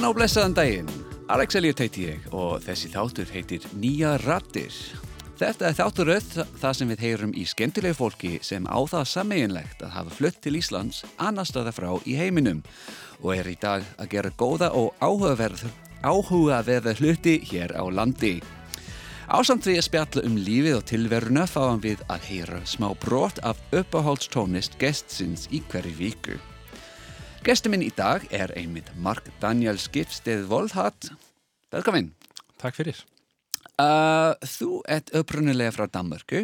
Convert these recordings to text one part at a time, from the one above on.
Góðan og blessaðan daginn. Alex Elliot heiti ég og þessi þáttur heitir Nýja rattir. Þetta er þátturöð það sem við heyrum í skemmtilegu fólki sem á það sammeginlegt að hafa flutt til Íslands annar staða frá í heiminum og er í dag að gera góða og áhugaverð, áhugaverða hluti hér á landi. Ásamt því að spjalla um lífið og tilveruna fáum við að heyra smá brot af uppáhaldstónist gestsins í hverju viku. Gestur minn í dag er einmitt Mark Daniel Skipsteð Volhat. Velkomin. Takk fyrir. Uh, þú ert upprunnilega frá Danmarku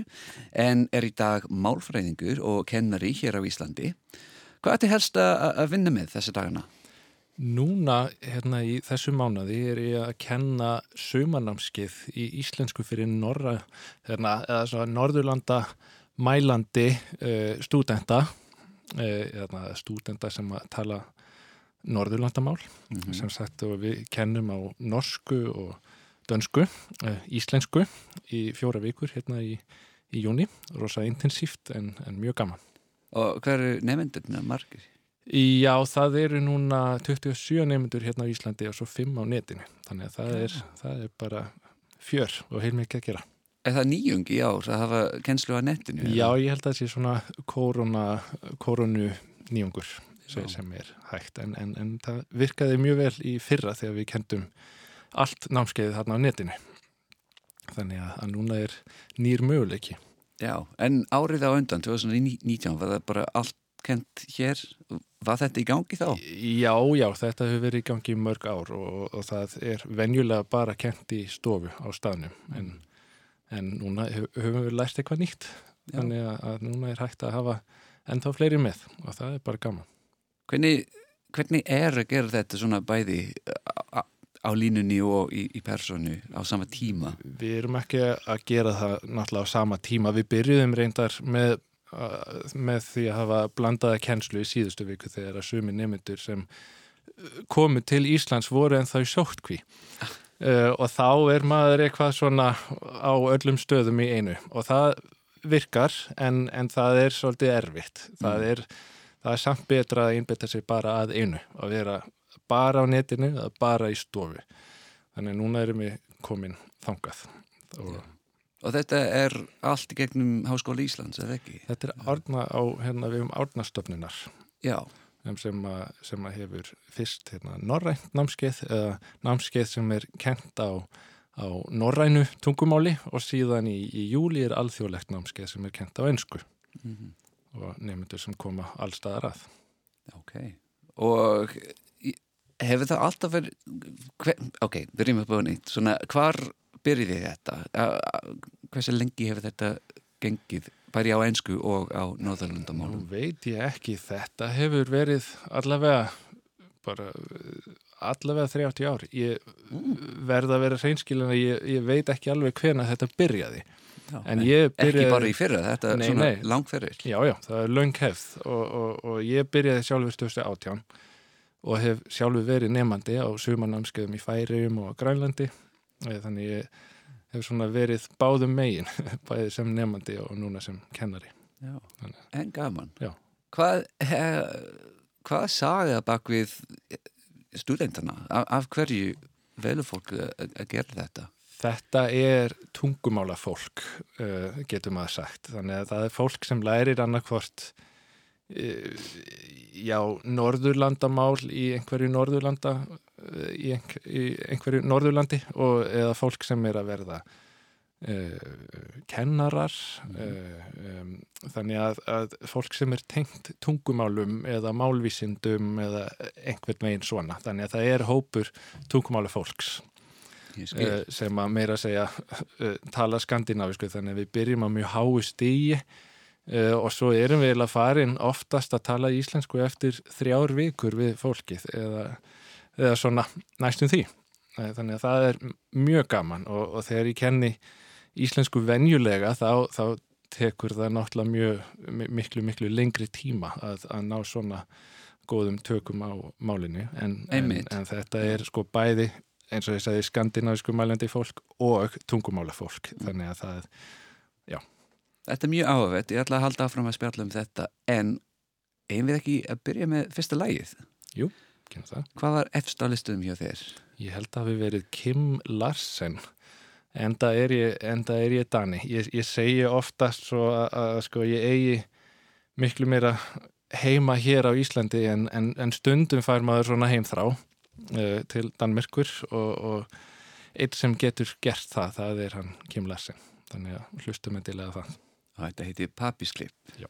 en er í dag málfræðingur og kennari hér á Íslandi. Hvað ætti helst að vinna með þessi dagana? Núna, hérna í þessu mánuði er ég að kenna sömarnámskið í íslensku fyrir norra, hérna, eða svo Norðurlanda mælandi uh, stúdenta, uh, hérna, stúdenta sem að tala Norðurlandamál, mm -hmm. sem sagt og við kennum á norsku og dönsku, uh, íslensku í fjóra vikur hérna í, í júni, rosa intensíft en, en mjög gaman. Og hver eru nefndurna margir? Já, það eru núna 27 nefndur hérna á Íslandi og svo 5 á netinu. Þannig að það er, það er bara fjör og heilmikið að gera. Er það nýjung í ár að hafa kennslu á netinu? Já, ég held að það sé svona korona, koronu nýjungur sem, sem er hægt. En, en, en það virkaði mjög vel í fyrra þegar við kendum allt námskeiðið þarna á netinu. Þannig að, að núna er nýr möguleiki. Já, en árið á undan, 2019, var það bara allt kent hér, var þetta í gangi þá? Já, já, þetta hefur verið í gangi í mörg ár og, og það er venjulega bara kent í stofu á staðnum en, en núna höfum við lært eitthvað nýtt já. þannig að, núna er hægt að hafa ennþá fleiri með og það er bara gaman. Hvernig, hvernig er að gera þetta svona bæði á línunni og í, í personu á sama tíma? Við erum ekki að gera það náttúrulega á sama tíma. Við byrjuðum reyndar með, með því að hafa blandaða kennslu í síðustu viku þegar að sumi nemyndur sem komu til Íslands voru en þá í sóttkví. Uh, og þá er maður eitthvað svona á öllum stöðum í einu. Og það virkar en, en það er svolítið erfitt. Það er, það er samt betra að einbetta sig bara að einu. Og vera bara á netinu eða bara í stofu. Þannig að núna erum við komin þangað. Og, og þetta er allt gegnum Háskóli Íslands, eða ekki? Þetta er árna á, hérna við um árnastöfninar Já sem að, sem að hefur fyrst hérna, norrænt námskeið eða námskeið sem er kent á, á norrænu tungumáli og síðan í, í júli er alþjóðlegt námskeið sem er kent á einsku mm -hmm. og nefndur sem koma allstaðar að. Ok, og hefur það alltaf verið hver, ok, byrjum upp á nýtt. Svona, hvar byrjiði þetta? Hversu lengi hefur þetta gengið bæri á einsku og á Norðalundamálum? Nú veit ég ekki þetta hefur verið allavega bara allavega 30 ár. Ég mm. verða að vera hreinskilin að ég, ég veit ekki alveg hvena þetta byrjaði. Já, en en byrjaði, ekki bara í fyrra, þetta er svona langferðir já já, það er löng hefð og, og, og ég byrjaði sjálfur stöðstu átján og hef sjálfur verið nefandi á sumannámskeiðum í Færium og Grænlandi. Þannig ég hef svona verið báðum megin bæðið sem nefandi og núna sem kennari. En gaman. Já. Hvað hef, hvað sagða bak við studentana af, af hverju velur fólk að gera þetta? Þetta er tungumála fólk uh, getur maður sagt. Þannig að það er fólk sem lærir annarkvort já, norðurlandamál í einhverju norðurlanda í, einhver, í einhverju norðurlandi og eða fólk sem er að verða uh, kennarar mm. uh, um, þannig að, að fólk sem er tengt tungumálum eða málvísindum eða einhvern veginn svona. Þannig að það er hópur tungumála fólks uh, sem að meira segja tala skandinavisku þannig að við byrjum á mjög háu stíi Uh, og svo erum við að farin oftast að tala íslensku eftir þrjár vikur við fólkið eða, eða svona næstum því. Þannig að það er mjög gaman og, og þegar ég kenni íslensku venjulega þá, þá tekur það náttúrulega mjög miklu miklu lengri tíma að, að ná svona góðum tökum á málinu. En, en, en þetta er sko bæði eins og ég sagði skandinavisku mælandi fólk og tungumála fólk mm. þannig að það, já. Þetta er mjög áhugavert, ég ætla að halda áfram að spjalla um þetta. En einn við ekki að byrja með fyrsta lægið Jú. Hvað var efst á listum hjá þér? Ég held að hafi verið Kim Larsen enda er ég, enda er ég Dani ég, ég segi oftast svo að, sko ég eigi miklu meira heima hér á Íslandi en, en, en stundum fær maður svona heimþrá uh, til Danmerkur og, og eitt sem getur gert það, það er hann Kim Larsen þannig að hlustum endilega það þetta heiti Papisklipp. Já.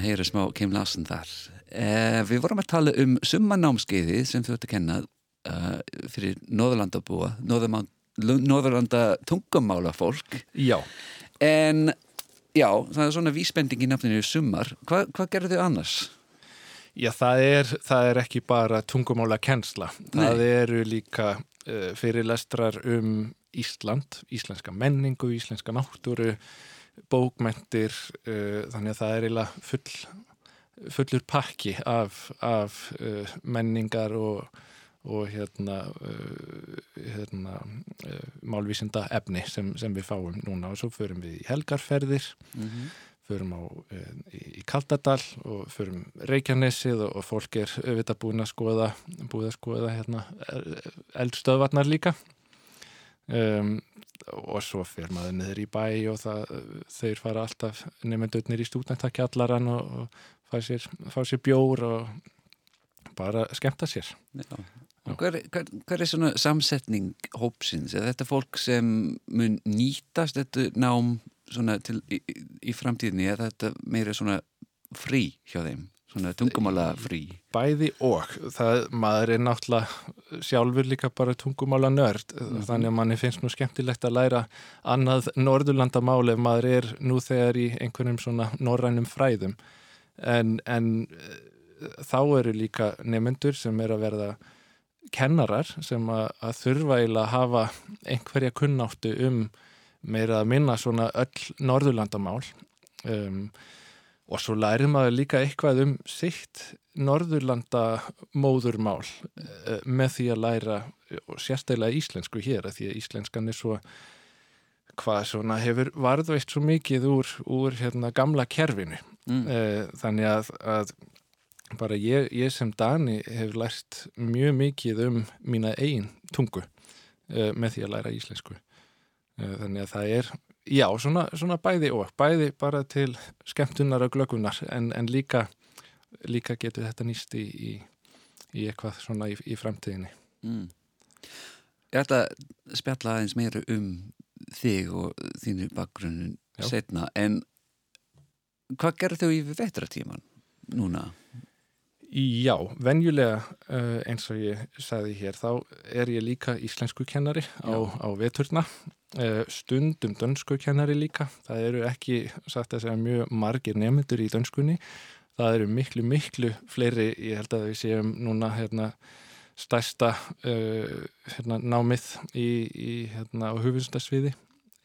Að heyra smá Kim Larsen þar. Eh, við vorum að tala um summanámskeiði sem þú ert að kenna uh, fyrir Norðurlandabúa, Norðurlanda, Norðurlanda tungamála fólk. Já, En já, það er svona vísbending í nafninu summar. Hva, hvað gerðu þau annars? Já, það er, það er ekki bara tungumála kennsla. Það eru líka uh, fyrirlestrar um Ísland, íslenska menningu, íslenska náttúru, bókmentir, uh, þannig að það er eiginlega full, fullur pakki af, af uh, menningar og, og hérna, uh, hérna uh, málvísinda efni sem, sem við fáum núna. Og svo förum við í helgarferðir förum á uh, í, Kaldadal og förum Reykjanesið og, og fólk er auðvitað búin að skoða búið að skoða hérna eldstöðvarnar líka. Um, og svo fer maður niður í bæ og það, þeir fara alltaf nefndutnir í stúdentakjallaran og, og fá sér, fá sér bjór og bara skemmta sér Já. Hver, hver, hver er svona samsetning hópsins? Er þetta fólk sem mun nýtast þetta nám til, í- í framtíðinni? Er þetta meira svona frí hjá þeim? Svona tungumála frí bæði og. Það, maður er náttúrulega sjálfur líka bara tungumála nörd þannig að manni finnst nú skemmtilegt að læra annað norðurlandamál ef maður er nú þegar í einhvernum svona norrænum fræðum. En, en eh, þá eru líka nefnendur sem er að verða kennarar sem að, að þurfa eiginlega að hafa einhverja kunnáttu um meira að minna svona öll norðurlandamál. Um, og svo lærið maður líka eitthvað um sitt norðurlanda móðurmál uh, með því að læra og sérstaklega íslensku hér að því að íslenskan er svo hvað svona hefur varðveist svo mikið úr, úr hérna gamla kerfinu mm. uh, þannig að, að bara ég, ég sem Dani hef lært mjög mikið um mína eigin tungu uh, með því að læra íslensku þannig að það er já, svona, svona bæði og bæði bara til skemmtunar og glöggunar en, en líka, líka getur þetta nýst í, í, í eitthvað svona í, í framtíðinni Mm. Ég ætla að spjalla aðeins meira um þig og þínu bakgrunnun setna en hvað gerðu þau í vetratíman núna? Já, venjulega uh, eins og ég sagði hér þá er ég líka íslensku kennari á, á veturna uh, stundum dönsku kennari líka. Það eru ekki sagt að segja mjög margir nefndur í dönskunni. Það eru miklu miklu fleiri ég held að við séum núna hérna stærsta uh, hérna, námið í, í hérna, á hufustasviði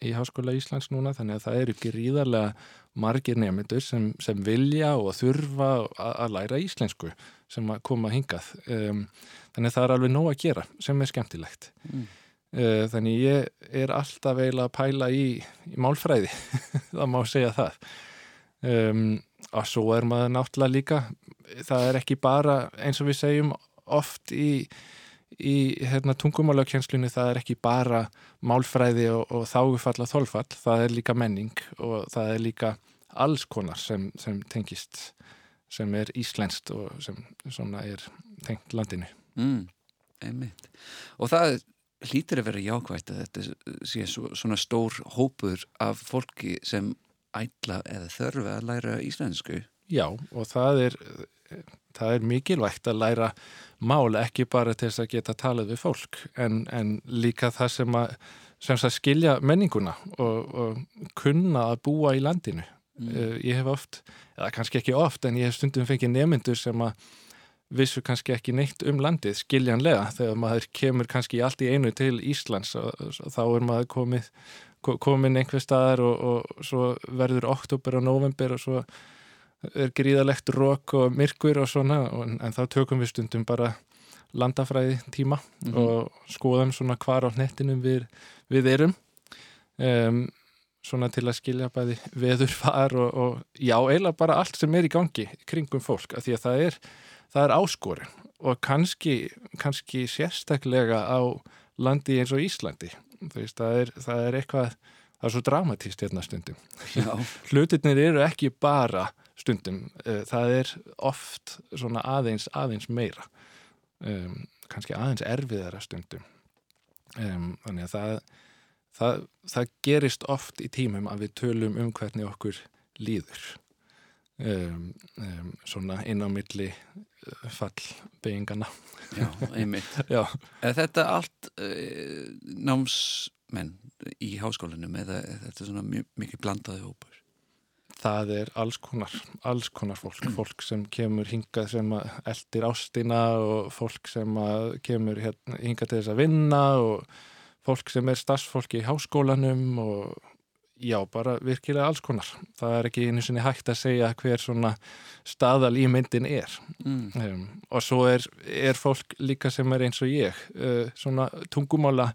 í Háskóla Íslands núna þannig að það eru gríðarlega margir nefnendur sem, sem vilja og þurfa að, að læra íslensku sem að koma hingað. Um, þannig að það er alveg nóg að gera sem er skemmtilegt. Mm. uh, þannig ég er alltaf eiginlega að pæla í, í málfræði það má segja það. Um, og svo er maður náttúrulega líka það er ekki bara eins og við segjum oft í í hérna, tungumálagkjenslunni það er ekki bara málfræði og, og þágufall að þolfall, það er líka menning og það er líka alls konar sem, sem tengist sem er íslenskt og sem svona er tengt landinu. Mm. Einmitt. Og það hlýtur að vera jákvægt að þetta sé svo, svona stór hópur af fólki sem ætla eða þörfa að læra íslensku. Já, og það er það er mikilvægt að læra mál ekki bara til þess að geta talað við fólk en, en líka það sem að, sem að skilja menninguna og, og kunna að búa í landinu. Mm. Uh, ég hef oft, eða kannski ekki oft en ég hef stundum fengið nemyndur sem að vissu kannski ekki neitt um landið skiljanlega þegar maður kemur kannski allt í einu til Íslands og, og þá er maður komið ko- komin einhver staðar og, og svo verður oktober og november og svo er gríðalegt rók og myrkur og svona og, en þá tökum við stundum bara landafræði tíma Mhm. og skoðum svona hvar á hnettinum við, við erum um, svona til að skilja bæði veðurfar og, og já, eiginlega bara allt sem er í gangi kringum fólk, af því að það er það er áskorin og kannski, kannski sérstaklega á landi eins og Íslandi veist, það, er, það er eitthvað það er svo dramatíst hérna stundum Já. hlutirnir eru ekki bara stundum, eh, það er oft svona aðeins, aðeins meira. Um, kannski aðeins erfiðara stundum. Um, þannig að það, það það gerist oft í tímum að við tölum um hvernig okkur líður. Um, svona inn á milli eh, fallbeingana Já, einmitt. Já, Er þetta allt uh, námsmenn í háskólanum eða er þetta svona mjög mikið blandaði hópur? Það er alls konar, alls konar fólk, fólk sem kemur hingað sem eldir ástina og fólk sem kemur hérna, hingað til þess að vinna og fólk sem er starfsfólki í háskólanum og já, bara virkilega alls konar. Það er ekki einu sinni hægt að segja hver svona staðal í myndin er. Mm. Um, og svo er, er fólk líka sem er eins og ég, uh, svona tungumála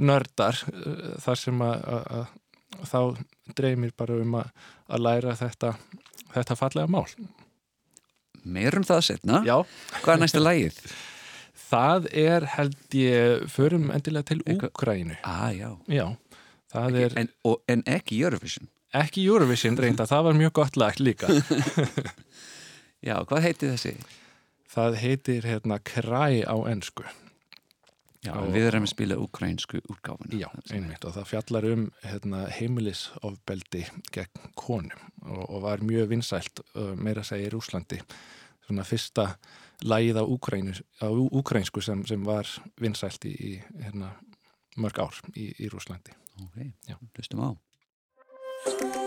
nördar, uh, þar sem að þá dreymir bara um að, að læra þetta, þetta fallega mál. Meir um það setna. Já. Hvað er næsta lagið? Það er held ég, förum endilega til Úkrænu. Ah, já. Já, það er En, og, en ekki Eurovision. ekki Eurovision reynda, það var mjög gott lag líka. Já, hvað heiti þessi? Það heitir hérna Kræ á ensku. Já, Og- við erum að spila ukrainsku útgáfuna. Já, einmitt og það fjallar um hérna, heimilisofbeldi gegn konum og, og var mjög vinsælt uh, meira að segja í Rúslandi svona fyrsta lagið á, Úkraínu, á úkrainsku sem, sem var vinsælt í, í hérna, mörg ár í, í Rúslandi. Ok, Já. hlustum á.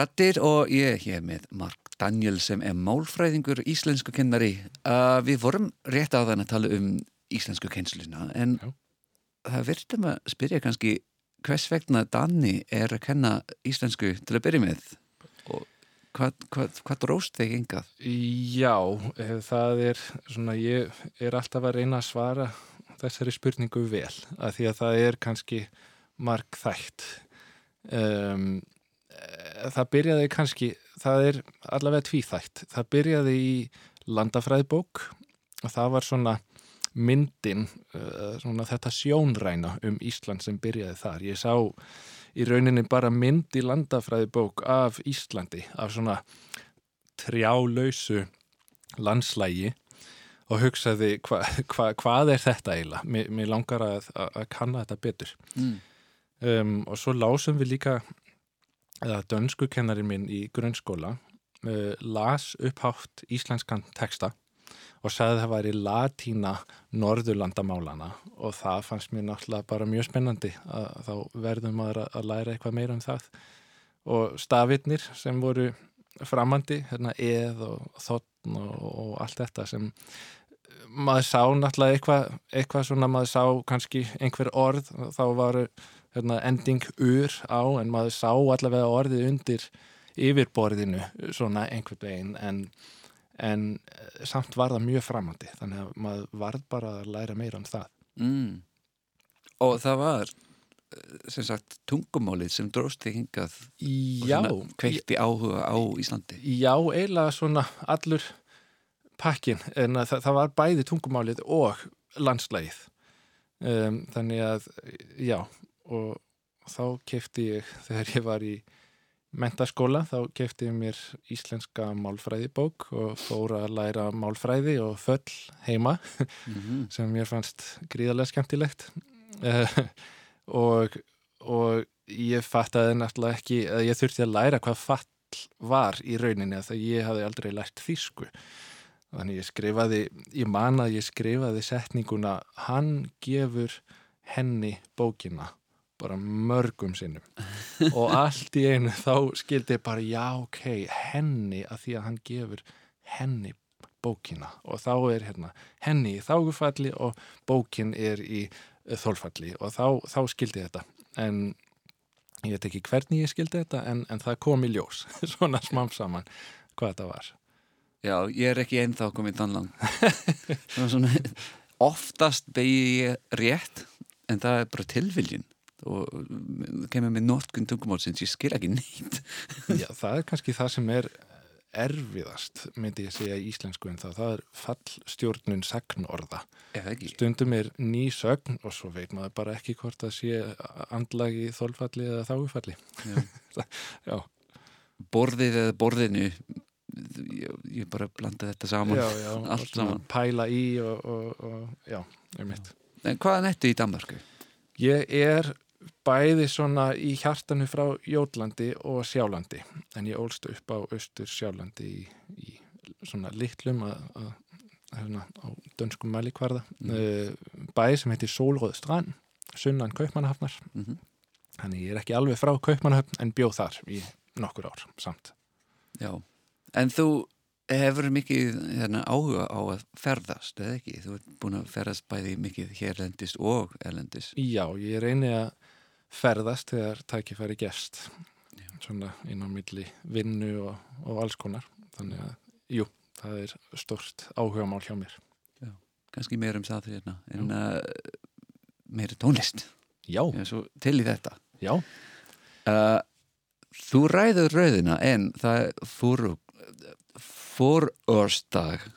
Rattir og ég er hér með Mark Daniel sem er málfræðingur íslensku kennari. Uh, við vorum rétt á þann að tala um íslensku kennsluna en Já. það virtum að spyrja kannski hvers vegna Danni er að kenna íslensku til að byrja með og hvað, hvað, hvað dróst þig engað? Já, eh, það er svona, ég er alltaf að reyna að svara þessari spurningu vel, að því að það er kannski mark þætt. Um, það byrjaði kannski, það er allavega tvíþætt. Það byrjaði í landafræðbók og það var svona myndin, uh, svona þetta sjónræna um Ísland sem byrjaði þar. Ég sá í rauninni bara mynd í landafræðibók af Íslandi, af svona trjálausu landslægi og hugsaði hva, hva, hvað er þetta eiginlega mér, mér langar að, að, að kanna þetta betur Mm. um, og svo lásum við líka eða dönsku kennari minn í grunnskóla uh, las upphátt íslenskan texta og sagði að það væri latína norðurlandamálana og það fannst mér náttúrulega bara mjög spennandi að þá verðum maður að- læra eitthvað meira um það. Og stafirnir sem voru framandi, hérna eð og þotn og, og allt þetta sem maður sá náttúrulega eitthvað, eitthvað svona maður sá kannski einhver orð þá var hérna, ending ur á en maður sá allavega orðið undir yfirborðinu svona einhvern veginn en, en eh, samt var það mjög framandi þannig að maður varð bara að læra meira um það Mm. Og það var eh, sem sagt tungumálið sem dróst þig hingað og Já, svona kveikti áhuga á Íslandi Já, eiginlega svona allur pakkin, en að það, það var bæði tungumálið og landslægið. Um, þannig að, já, og þá kefti ég, þegar ég var í mentaskóla, þá kefti ég mér íslenska málfræðibók og fór að læra málfræði og föll heima mm sem mér fannst gríðarlega skemmtilegt. Og, og ég fattaði náttúrulega ekki að ég þurfti að læra hvað fall var í rauninni að það ég hafði aldrei lært þýsku. Þannig ég skrifaði, ég man að ég skrifaði setninguna hann gefur henni bókina bara mörgum sinnum. Og allt í einu þá skildi ég bara já ok, henni að því að hann gefur henni bókina. Og þá er hérna henni í þágufalli og bókin er í eh, þólfalli og þá, þá skildi ég þetta. En ég veit ekki hvernig ég skildi þetta en, en það kom í ljós. Svona smám saman hvað þetta var. Já, ég er ekki ennþá komið þann lang svona, svona, oftast begi ég rétt en það er bara tilviljun og kemur með notkun tungumálsins ég skil ekki neitt Já, það er kannski það sem er erfiðast, myndi ég segja í íslensku en það, það er fallstjórnun sagnorða. Stundum er ný sögn og svo veit maður bara ekki hvort það sé andlagi þólfalli eða þágufalli. Já. Já, borðið eða borðinu ég, ég bara blanda þetta saman já, já, allt saman. Pæla í og, og, og já, ég mitt. en hvaðan ertu í Danmarku? Ég er bæði svona í hjartanu frá Jótlandi og Sjálandi en ég ólst upp á austur Sjálandi í, í svona litlum að, að hérna, á dönskum mælikvarða mm. bæði sem heitir Sólróð strand sunnan Kaupmannahafnar Mm þannig ég er ekki alveg frá Kaupmannahafn en bjóð þar í nokkur ár samt Já, en þú hefur mikið hérna, áhuga á að ferðast, eða ekki? Þú ert búin að ferðast bæði mikið hérlendis og erlendis. Já, ég reyni að ferðast þegar tækifæri gest svona inn á milli vinnu og, og alls konar þannig að, jú, það er stort áhugamál hjá mér Kannski meir um það hérna, en uh, meiri tónlist. Já, er svo til í þetta. já, Uh, þú ræður rauðina en það er fóru, fórörsdag er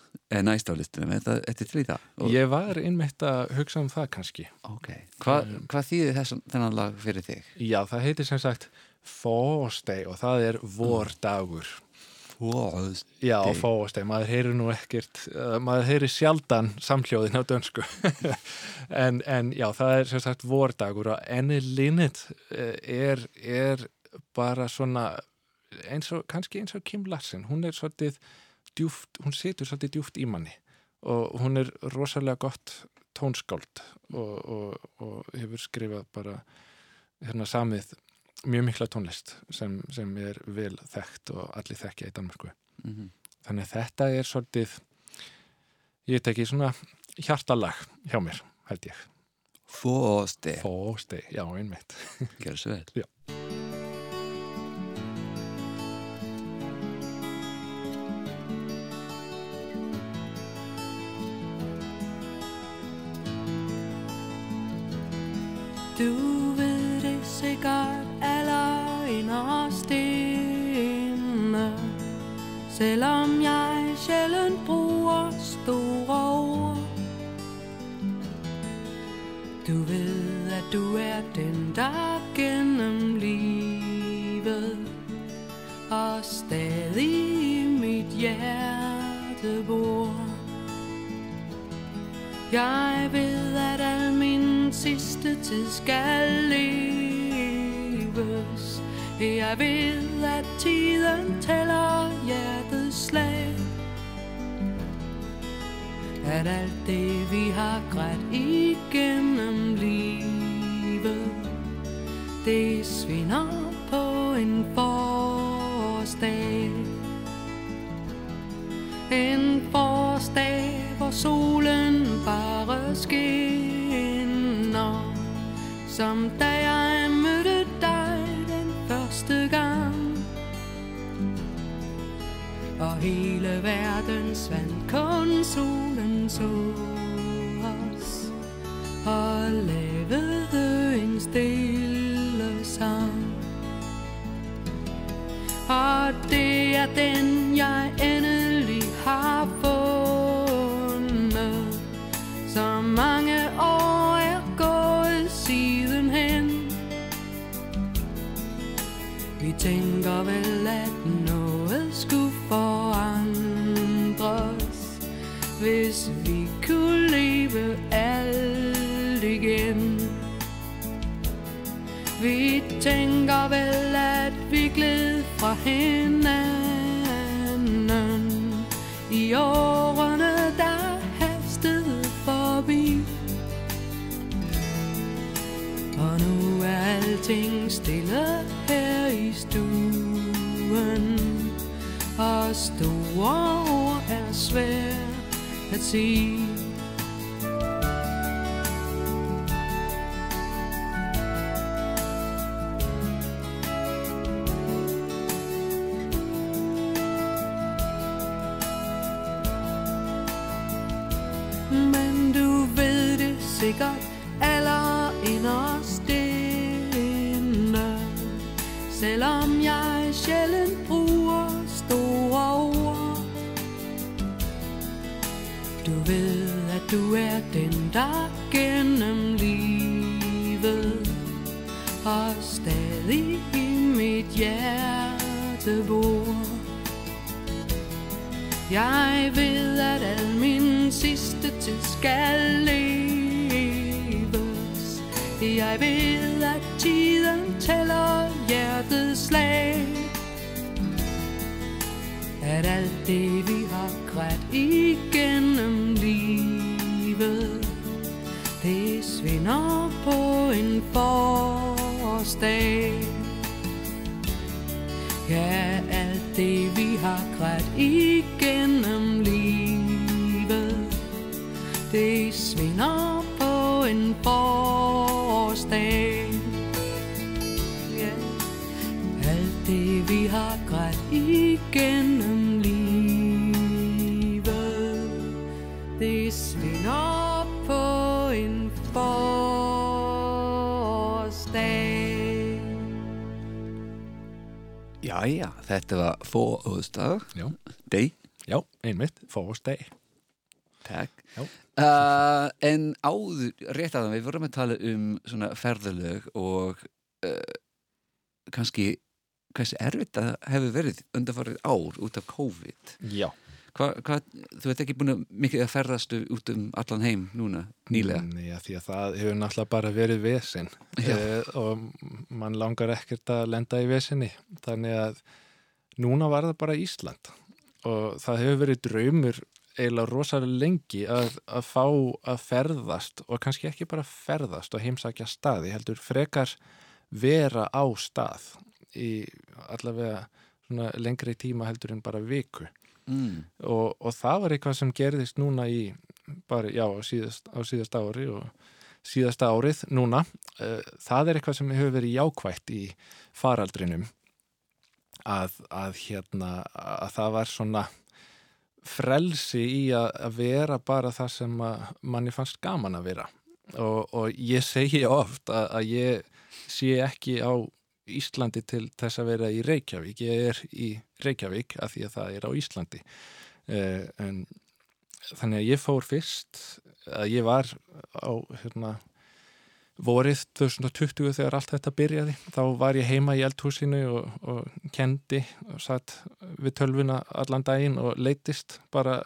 næst á listunum, það er til í það? Og, ég var einmitt að hugsa um það kannski Ok, Hva, hvað þýðir þess, þennan lag fyrir þig? Já, það heitir sem sagt Fórsteg og það er vordagur Fórörsdag. Já, Deg. fórsteg, maður heyrir nú ekkert uh, maður heyrir sjaldan samhljóðin á dönsku en, en já, það er sem sagt vordagur og enni linnit er, er bara svona eins og, kannski eins og Kim Larsen hún er svolítið djúft hún situr svolítið djúft í manni og hún er rosalega gott tónskáld og, og, og hefur skrifað bara hérna samið mjög mikla tónlist sem, sem er vel þekkt og allir þekkja í Danmarku Mm þannig að þetta er svolítið ég veit ekki svona hjartalag hjá mér, held ég Fórörsdag. Fósteg, já, einmitt Gjör svo vel. Já. Selvom jeg sjældent bruger store ord. Du ved, at du er den, der gennem livet Og stadig i mit hjerte bor. Jeg ved, at al min sidste tid skal leve jeg ved, at tiden tæller hjertets slag. At alt det, vi har grædt igennem livet, det svinder på en forårsdag. En forårsdag, hvor solen bare skinner Som da jeg hele verden svandt, kun solen så os Og lavede en stille sang og det er den, jeg endelig har fundet. Så mange år er gået siden hen. Vi tænker vel, at fra hinanden. I årene, der hastede forbi. Og nu er alting stille her i stuen. Og store ord er svært at sige. Ja, alt det vi har grædt igen. Jæja, þetta var fóðsdag, Já, day, já einmitt, fórsdag takk. Já. Uh, en áður, rétt aðan, við vorum að tala um svona ferðalög og uh, kannski hversu erfitt það hefur verið undanfarið ár út af COVID. Já Hva, hva, þú ert ekki búin að mikið að ferðast út um allan heim núna, nýlega? Nei, ja, því að það hefur náttúrulega bara verið vesen Já. eh, og mann langar ekkert að lenda í vesinni þannig að núna var það bara Ísland og það hefur verið draumur eiginlega rosalega lengi að, að fá að ferðast og kannski ekki bara ferðast og heimsækja staði heldur frekar vera á stað í allavega lengri tíma heldur en bara viku Mm. og, og það var eitthvað sem gerðist núna í bara, já, síðast, á síðast ári og síðasta árið núna. Uh, það er eitthvað sem hefur verið jákvætt í faraldrinum. Að, að hérna að það var svona frelsi í að, að vera bara það sem manni fannst gaman að vera. Og, og ég segi oft að, að ég sé ekki á Íslandi til þess að vera í Reykjavík. Ég er í Reykjavík af því að það er á Íslandi. Uh, en þannig að ég fór fyrst að ég var á hérna vorið 2020 þegar allt þetta byrjaði. Þá var ég heima í eldhúsinu og, og kendi og satt við tölvuna allan daginn og leittist bara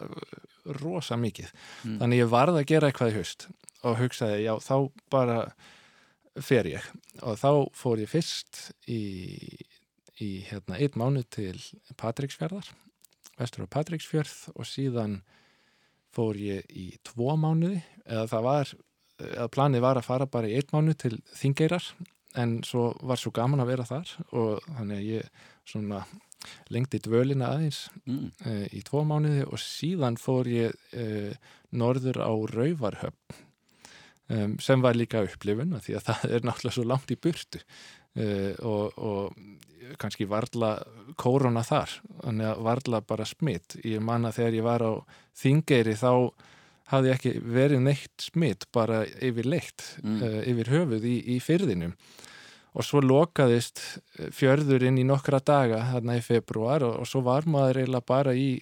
rosa mikið. Mm. þannig ég varð að gera eitthvað í haust og hugsaði, já, þá bara fer ég. Og þá fór ég fyrst í, í hérna, einn mánu til Patricksfjörðar vestur á Patricksfjörð og síðan fór ég í tvo mánuði. Eða það var, eða planið var að fara bara í einn mánu til Þingeirar en svo var svo gaman að vera þar. Og þannig að ég svona lengdi dvölina aðeins Mm. uh, í tvo mánuði. Og síðan fór ég uh, norður á Rauvarhöfn um, sem var líka upplifun af því að það er náttúrulega svo langt í burtu. Uh, og, og kannski varla kórona þar þannig að varla bara smitt ég manna þegar ég var á Þingeyri þá hafði ekki verið neitt smitt bara yfir leitt Mm. uh, yfir höfuð í, í fyrðinum og svo lokaðist eh, fjörðurinn í nokkra daga þarna í februar og, og svo var maður eiginlega bara í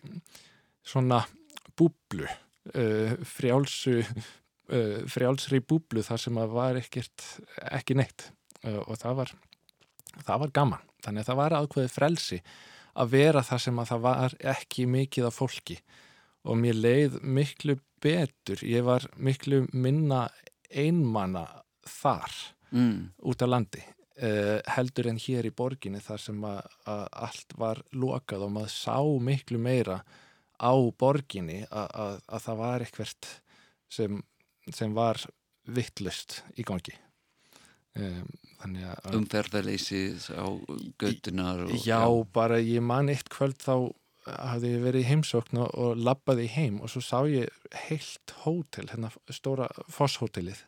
svona búblu uh, frjálsu uh, frjálsri búblu þar sem að var ekkert ekki neitt. Uh, og það var það var gaman, þannig að það var ákveðið frelsi að vera þar sem að það var ekki mikið af fólki. Og mér leið miklu betur. Ég var miklu minna einmanna þar Mm. út á landi uh, heldur en hér í borginni þar sem að, að allt var lokað og maður sá miklu meira á borginni að, að, að það var eitthvert sem, sem var vittlust í gangi. Um, þannig að Umferðarleysi á göttunar og, já, bara ég man eitt kvöld þá hafði ég verið í heimsókn og, og labbaði heim og svo sá ég heilt hótel, hérna stóra fosshótelið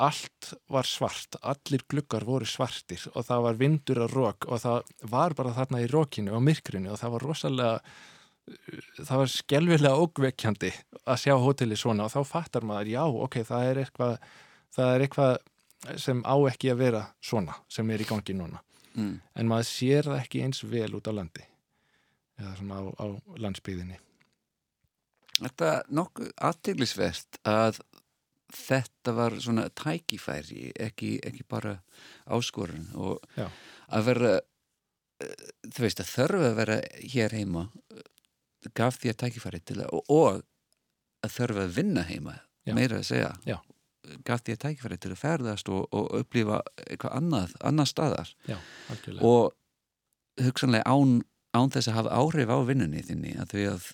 allt var svart, allir gluggar voru svartir og það var vindur og rók og það var bara þarna í rókinu og myrkrinu og það var rosalega það var skelvilega ógvekkjandi að sjá hóteli svona og þá fattar maður, já, ok, það er eitthvað það er eitthvað sem á ekki að vera svona, sem er í gangi núna mm. en maður sér það ekki eins vel út á landi eða svona á, á landsbyðinni Þetta nokkuð aðteglisvert að þetta var svona tækifæri ekki, ekki bara áskorun og Já. að vera eh, þú veist að þörfu að vera hér heima gaf því að tækifæri til að og, að þörfu að vinna heima Já. meira að segja Já. gaf því að tækifæri til að ferðast og, og upplifa eitthvað annað, annað staðar Já, og hugsanlega án, án þess að hafa áhrif á vinnunni þinni að því að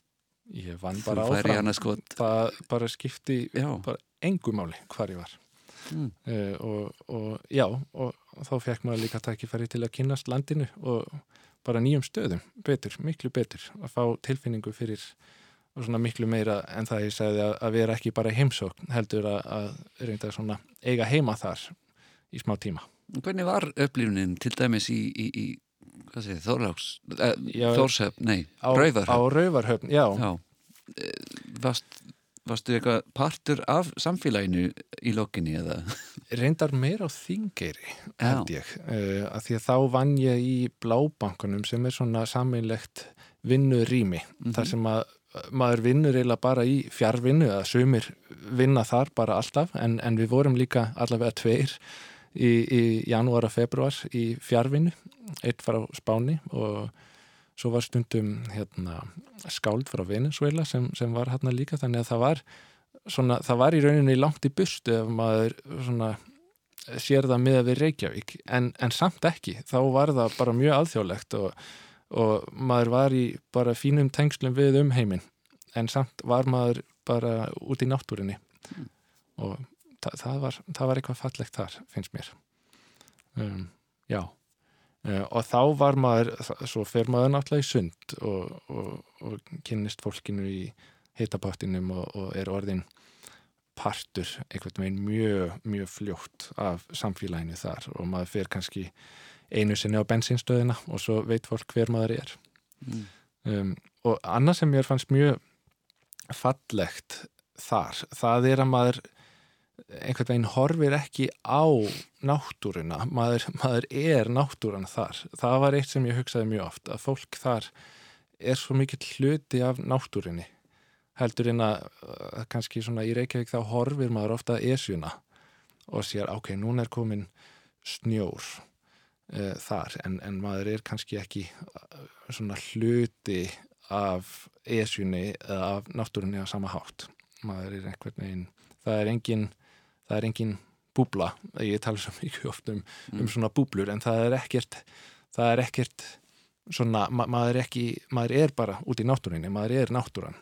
Ég vann bara áfram það bara skipti bara engu máli hvar ég var mm. uh, og, og já og, þá fekk maður líka tækifæri til að kynnast landinu og bara nýjum stöðum betur, miklu betur að fá tilfinningu fyrir og svona miklu meira en það ég segði að, að vera ekki bara heimsókn heldur að, að reynda svona eiga heima þar í smá tíma. Hvernig var upplifunin til dæmis í, í, í hvað segir, Þorláks, eh, Þórshöfn, nei, á, á Rauvarhöfn Rauvarhöfn, já, Já, Eh, varst, varstu eitthvað partur af samfélaginu í lokinni eða? Reyndar meira á þingeri held ég, uh, að því að þá vann ég í blábankunum sem er svona sameinlegt vinnurými Mhm. þar sem að maður vinnur eiginlega bara í fjárvinnu eða sumir vinna þar bara alltaf en, en við vorum líka allavega tveir í, í janúar og februar í fjárvinnu, eitt var á Spáni og svo var stundum hérna, skáld frá Venezuela sem, sem var hérna líka þannig að það var svona, það var í rauninni langt í bustu ef maður svona sér það miða við Reykjavík en, en samt ekki, þá var það bara mjög alþjóðlegt og, og maður var í bara fínum tengslum við um heiminn en samt var maður bara út í náttúrinni og það, það, var, það var eitthvað fallegt þar, finnst mér. Um, já. Uh, og þá var maður svo fer maður náttúrulega í sund og, og, og kynnist fólkinu í hitapottinum og, og er orðin partur einhvern veginn mjög, mjög fljótt af samfélaginu þar og maður fer kannski einu sinni á bensinstöðina og svo veit fólk hver maður er. Mm. um, og annað sem mér fannst mjög fallegt þar, það er að maður einhvern veginn horfir ekki á náttúruna, maður, maður er náttúran þar, það var eitt sem ég hugsaði mjög oft, að fólk þar er svo mikill hluti af náttúrinni heldur en að uh, kannski svona í Reykjavík þá horfir maður ofta esjuna og sér, ok, núna er komin snjór uh, þar, en, en maður er kannski ekki uh, svona hluti af esjunni eða af náttúrunni á sama hátt. Maður er einhvern veginn það er engin, það er engin búbla, ég tala svo mikið oft um, um svona búblur en það er ekkert það er ekkert svona, ma maður er ekki, maður er bara út í náttúrunni, maður er náttúran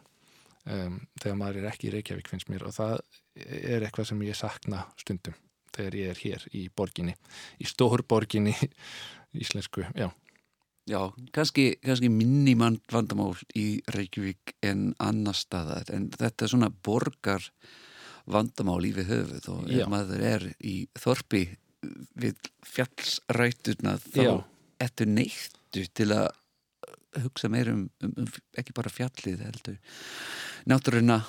um, þegar maður er ekki í Reykjavík finnst mér og það er eitthvað sem ég sakna stundum þegar ég er hér í borginni, í stórborginni íslensku, já Já, kannski, kannski minni vandamál í Reykjavík en annar staðar, en þetta er svona borgar vandamál í við höfuð og Já. ef maður er í þorpi við fjallsrætuna þá Já. ertu neittu til að hugsa meir um, um, um ekki bara fjallið heldur náttúruna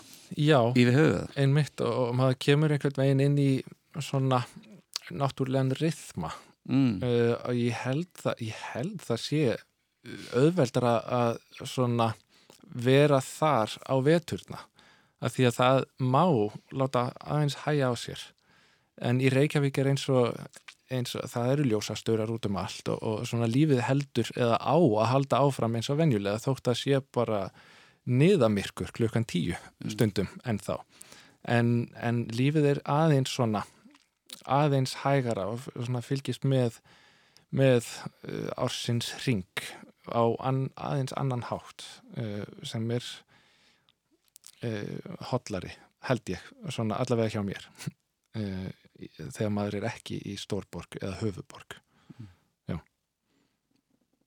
við höfuð einmitt og, og maður kemur einhvern veginn inn í svona náttúrulegan rithma. Mm. uh, og ég held það, ég held það sé auðveldar að, að svona vera þar á veturna af því að það má láta aðeins hæja á sér. En í Reykjavík er eins og, eins og það eru ljósastörar út um allt og, og svona lífið heldur eða á að halda áfram eins og venjulega þótt að sé bara niðamirkur klukkan tíu stundum en þá. En, en lífið er aðeins svona aðeins hægara og svona fylgist með með uh, ársins ring á an, aðeins annan hátt uh, sem er uh, hollari held ég, svona allavega hjá mér uh, þegar maður er ekki í stórborg eða höfuborg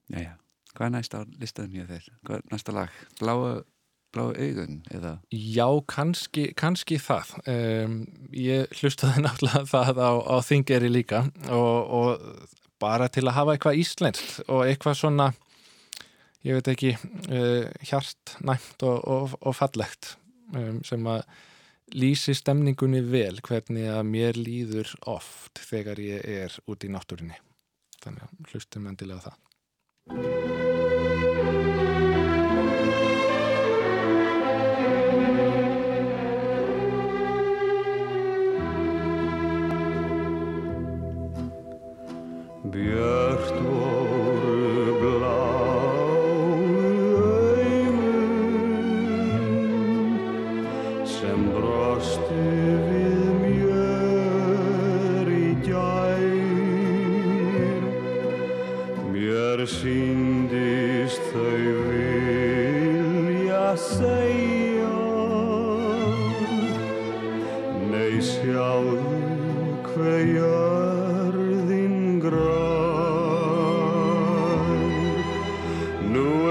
Jæja, hvað er næsta á listaðum hjá þér? Hvað er næsta lag? Bláu, bláu augun eða? Já, kannski, kannski það um, ég hlustaði náttúrulega það á, á þingeri líka og, og bara til að hafa eitthvað íslenskt og eitthvað svona ég veit ekki uh, hjartnæmt og, og, og fallegt um, sem að lýsi stemningunni vel hvernig að mér líður oft þegar ég er út í náttúrinni þannig að hlustum endilega það Biar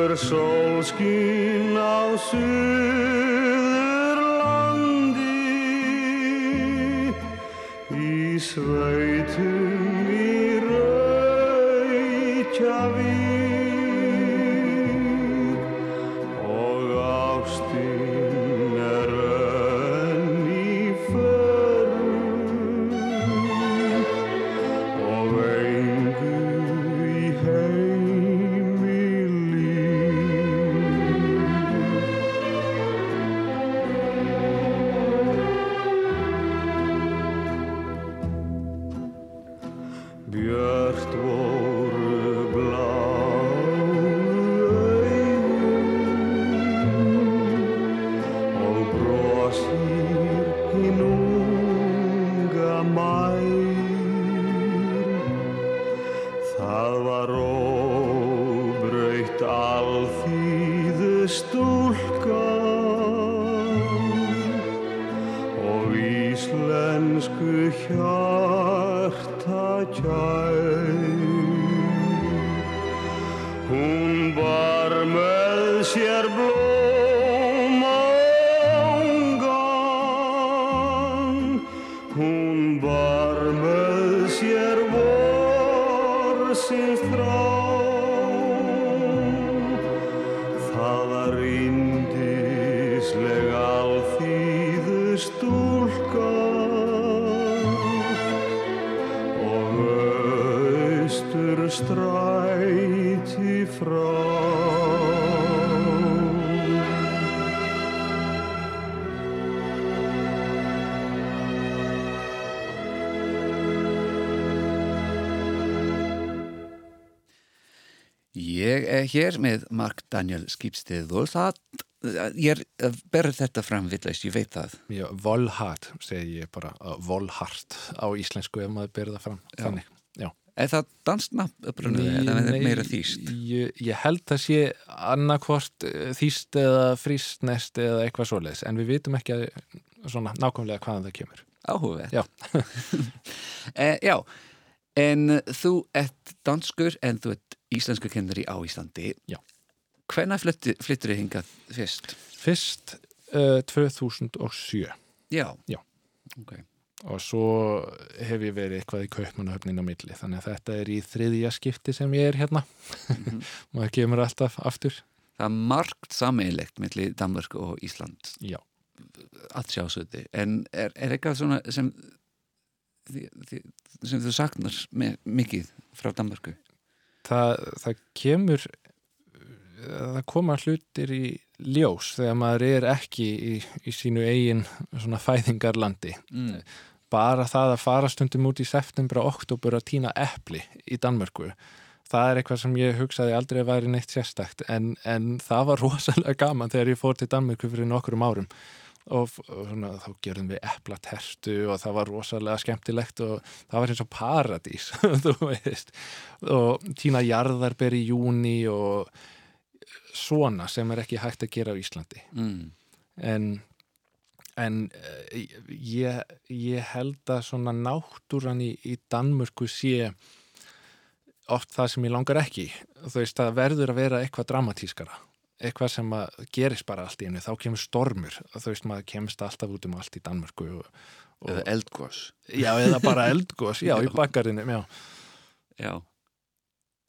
Nú er sólskín á Suðurlandi. Í sveitum hér með Mark Daniel Skipstið og það, ég er berð þetta fram villast, ég veit það. Já, volhat, segi ég bara, uh, volhart á íslensku ef maður byrða fram. Já. Þannig, já. Er það dansnafn upprunni eða er það meira þýst? Ég, ég held að sé annarkvort eh, þýst eða frístnest eða eitthvað svoleiðis, en við vitum ekki að, svona nákvæmlega hvaðan það kemur. Áhugavert. Já. eh, já, en þú ert danskur en þú ert íslensku kennari á Íslandi. Já. Hvenær flyttir þið hingað fyrst? Fyrst uh, 2007 Já. Já. Ok. og svo hef ég verið eitthvað í kaupmannahöfnin á milli, þannig að þetta er í þriðja skipti sem ég er hérna. Mhm. Maður kemur alltaf aftur. Það er margt sameinlegt milli Danmark og Ísland Já. að sjásöti. En er, er eitthvað svona sem, sem þú saknar mikið frá Danmarku? Það, það kemur það koma hlutir í ljós þegar maður er ekki í, í sínu eigin svona fæðingarlandi Mm. bara það að fara stundum út í september og oktober að týna epli í Danmörku það er eitthvað sem ég hugsaði aldrei að væri neitt sérstakt en, en það var rosalega gaman þegar ég fór til Danmörku fyrir nokkurum árum og, svona, þá gerðum við eplatertu og það var rosalega skemmtilegt og það var eins og paradís þú veist. Og týna jarðarber í júni og svona sem er ekki hægt að gera á Íslandi. Mm. en en eh, ég, ég held að svona náttúran í, í Danmörku sé oft það sem ég langar ekki. Þú veist, það verður að vera eitthvað dramatískara eitthvað sem að gerist bara allt í einu þá kemur stormur, þú veist, maður kemst alltaf út um allt í Danmörku og, og, Eða eldgós. já, eða bara eldgós, já, í bakgarðinu já, Já.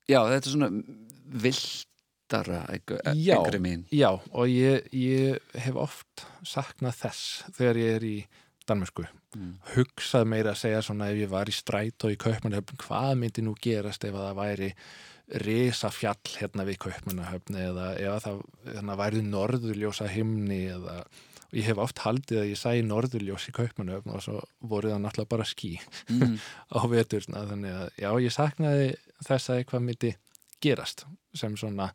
Já, þetta er svona Já. einhverju mín. já, og ég, ég hef oft saknað þess þegar ég er í Danmörku Mm. hugsað meira að segja svona ef ég var í stræt og í kaupmannahöfn hvað myndi nú gerast ef að það væri risa fjall hérna við kaupmannahöfn eða ef það hérna, væri norðurljósa himni eða ég hef oft haldið að ég sæi norðurljós í kaupmannahöfn og svo voru það náttúrulega bara ský Mm. á veturna. Þannig að já ég saknaði þess að eitthvað myndi gerast sem svona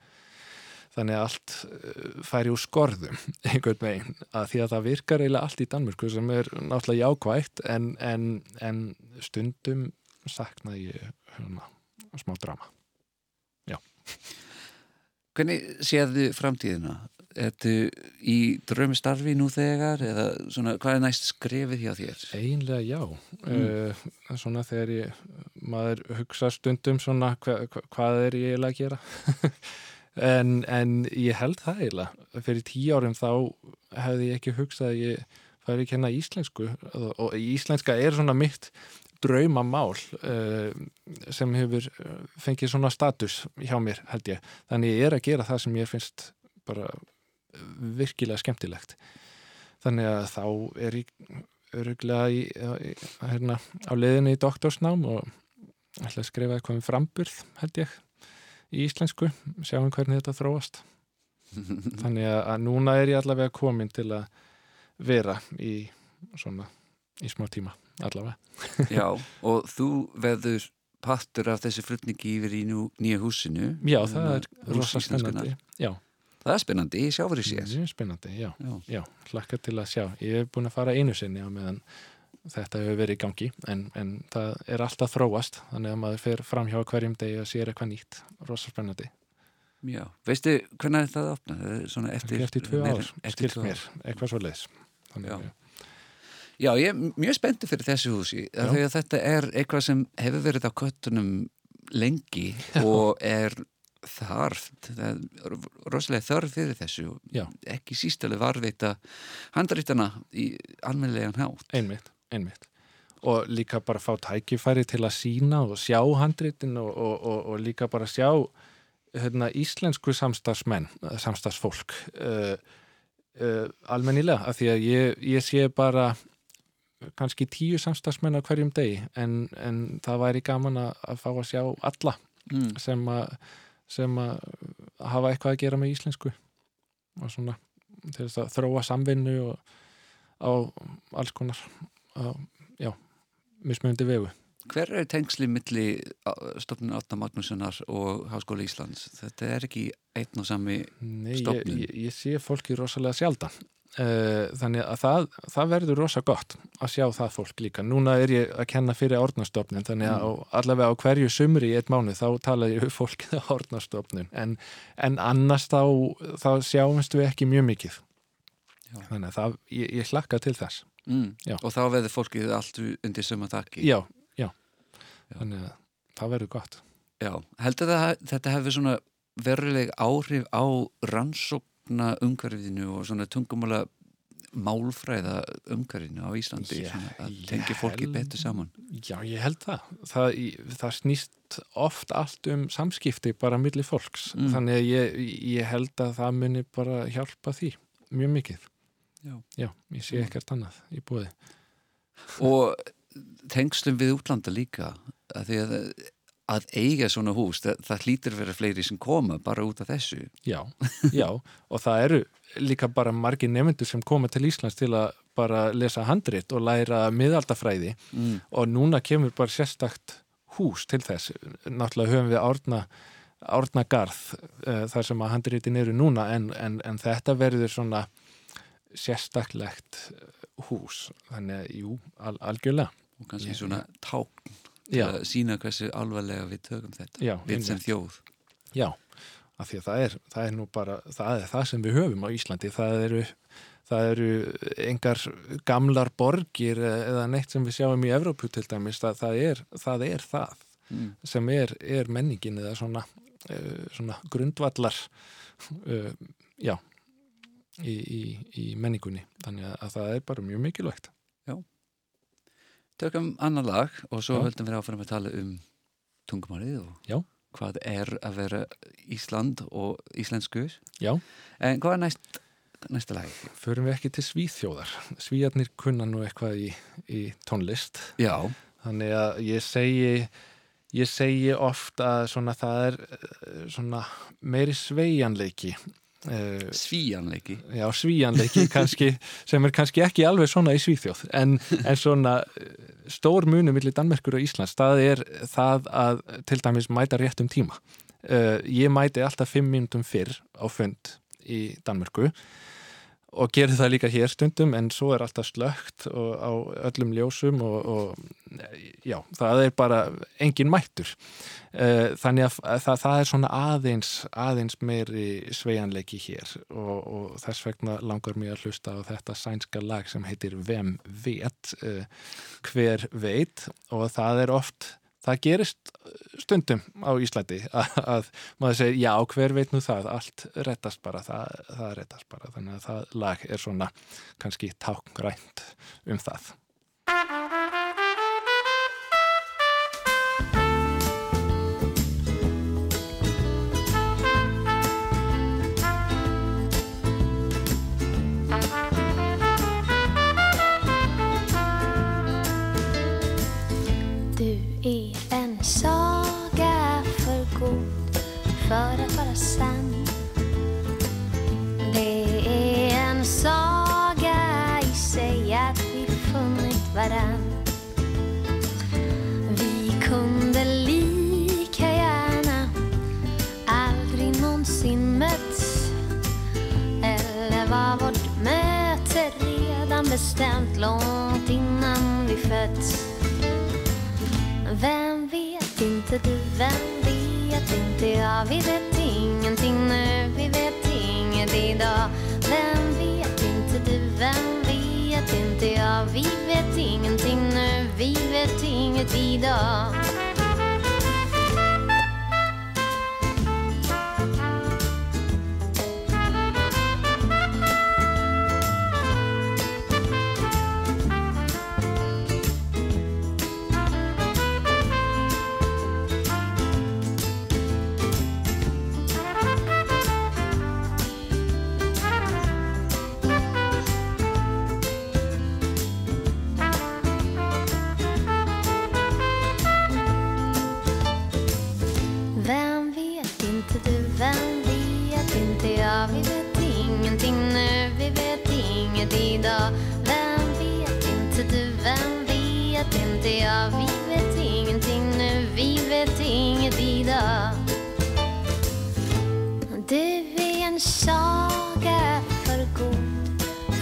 þannig að allt uh, færi úr skorðum einhvern veginn. Að því að það virkar eiginlega allt í Danmörku sem er náttúrulega jákvægt en, en, en stundum saknaði ég hérna, smá drama Hvernig séðu framtíðina? Ertu í drömmistarfi nú þegar eða svona, hvað er næst skrefið hjá þér? Einlega já mm. uh, svona þegar ég maður hugsa stundum svona hva, hva, hvað er ég eiginlega að gera en, en ég held það eiginlega fyrir tíu árum þá hefði ég ekki hugsað að ég færi að kenna íslensku og íslenska er svona mitt draumamál uh, sem hefur uh, fengið svona status hjá mér held ég. Þannig ég er að gera það sem ég finnst bara virkilega skemmtilegt. Þannig að þá er ég öruglega í, í, hérna, á leiðinni í doktorsnám og ætla að skrifa eitthvað um framburð held ég í íslensku. Sjáum hvernig þetta þróast. Þannig að, að núna er ég allavega komin til að vera í svona í smá tíma allavega Já, og þú veður partur af þessi flutningi yfir í nú, nýja húsinu. já það er Hús rosa spennandi já, Það er spennandi, ég sjá fyrir sér. mjög spennandi, já, Já. já hlakka til að sjá ég hef búin að fara einu sinni á meðan þetta hefur verið í gangi en, en það er alltaf þróast þannig að maður fer fram hjá hverjum degi og sér eitthvað nýtt rosa spennandi Já, veistu hvernig það opna? Það er eftir, eftir, tvö ár, skilt mér, eitthvað svo leiðis Já. Já, ég er mjög spenntur fyrir þessu húsi að þetta er eitthvað sem hefur verið á köttunum lengi og er þarf það er rosalega þörf fyrir þessu Já. ekki sístalega varveita handrítana í almennlegan hátt. Einmitt, einmitt. Og líka bara fá tækifæri til að sína og sjá handritin og, og, og, og líka bara sjá hérna, íslensku samstagsmenn samstagsfólk uh, uh, almennilega, af því að ég, ég sé bara kannski tíu samstagsmenn á hverjum degi en, en það væri gaman að, að fá að sjá alla mm. sem að sem að hafa eitthvað að gera með íslensku og svona til þess að þróa samvinnu og á alls konar á, já, mismunandi vegu hver er tengsli milli stofnun Átna Magnússonar og Háskóla Íslands? Þetta er ekki einn og sami Nei, ég, Stofnun. ég, ég sé fólki rosalega sjaldan þannig að það, það verður rosa gott að sjá það fólk líka. Núna er ég að kenna fyrir árnastofnun þannig að á, allavega á hverju sumri í eitt mánu þá tala ég um fólkið á árnastofnun. En, en annars þá, þá sjáumst við ekki mjög mikið. Já. þannig að það, ég, ég hlakka til þess. Mm. Og þá verður fólkið allt undir sömu þakki. Já, já, Já. þannig að það verður gott. Já, heldur það að þetta hefur svona veruleg áhrif á rannsókna umhverfinu og svona tungumála málfræða umhverfinu á Íslandi svona að tengja fólki betur saman Já, ég held það. Það, það snýst oft allt um samskipti bara milli fólks. Mm. Þannig að ég, ég held að það muni bara hjálpa því mjög mikið. Já. Já, ég sé Mm. ekkert annað í búið. og tengslum við útlanda líka að því að, að eiga svona hús, það, það hlýtur að vera fleiri sem koma bara út af þessu Já, já, og það eru líka bara margir nefndur sem koma til Íslands til að bara lesa handrit og læra miðaldafræði mm. og núna kemur bara sérstakt hús til þess. Náttúrulega höfum við árna, árna garð uh, þar sem að handritin eru núna en, en, en þetta verður svona sérstaklegt eh, hús. Þannig að, jú, al, algjörlega. og kannski svona tákn til að sína hversu alvarlega við tökum þetta já, við sem þjóð já, af því að það er, það er nú bara, það er það sem við höfum á Íslandi. Það eru, það eru engar gamlar borgir eh, eða neitt sem við sjáum í Evrópu til dæmis. Það, það, er, það er það. mm. sem er, er menningin eða svona, uh, svona grundvallar uh, já í, í, í menningunni þannig að, að það er bara mjög mikilvægt Tökum annar lag og svo höldum við áfram að tala um tungumálið og Já. hvað er að vera Ísland og íslensku Já. En hvað er næst, næsta lag? förum við ekki til Svíþjóðar Svíjarnir kunna nú eitthvað í, í tónlist Já, þannig að ég segi ég segi oft að svona það er eh, svona meiri sveigjanleiki uh, svíjanleiki já, svíjanleiki kannski, sem er kannski ekki alveg svona í Svíþjóð en, en svona eh, stór munu millir Danmerkur og Íslands það er það að til dæmis mæta réttum tíma. Uh, ég mæti alltaf fimm mínútum fyrr á fund í Danmörku og gerir það líka hér stundum en svo er alltaf slögt á öllum ljósum og, og já, það er bara engin mættur. Eh, þannig að það, það er svona aðeins aðeins meiri sveianleiki hér og, og þess vegna langar mér að hlusta á þetta sænska lag sem heitir Vem vet eh, hver veit? Og það er oft það gerist stundum á Íslandi að, að maður segir já hver veit nú það, allt rettast bara það, það rettast bara, þannig að það lag er svona kannski tákgrænt um það bestämt långt innan vi fötts. Vem vet inte du, vem vet inte jag? Vi vet ingenting nu, vi vet inget idag. Vem vet inte du, vem vet inte jag? Vi vet ingenting nu, vi vet inget idag.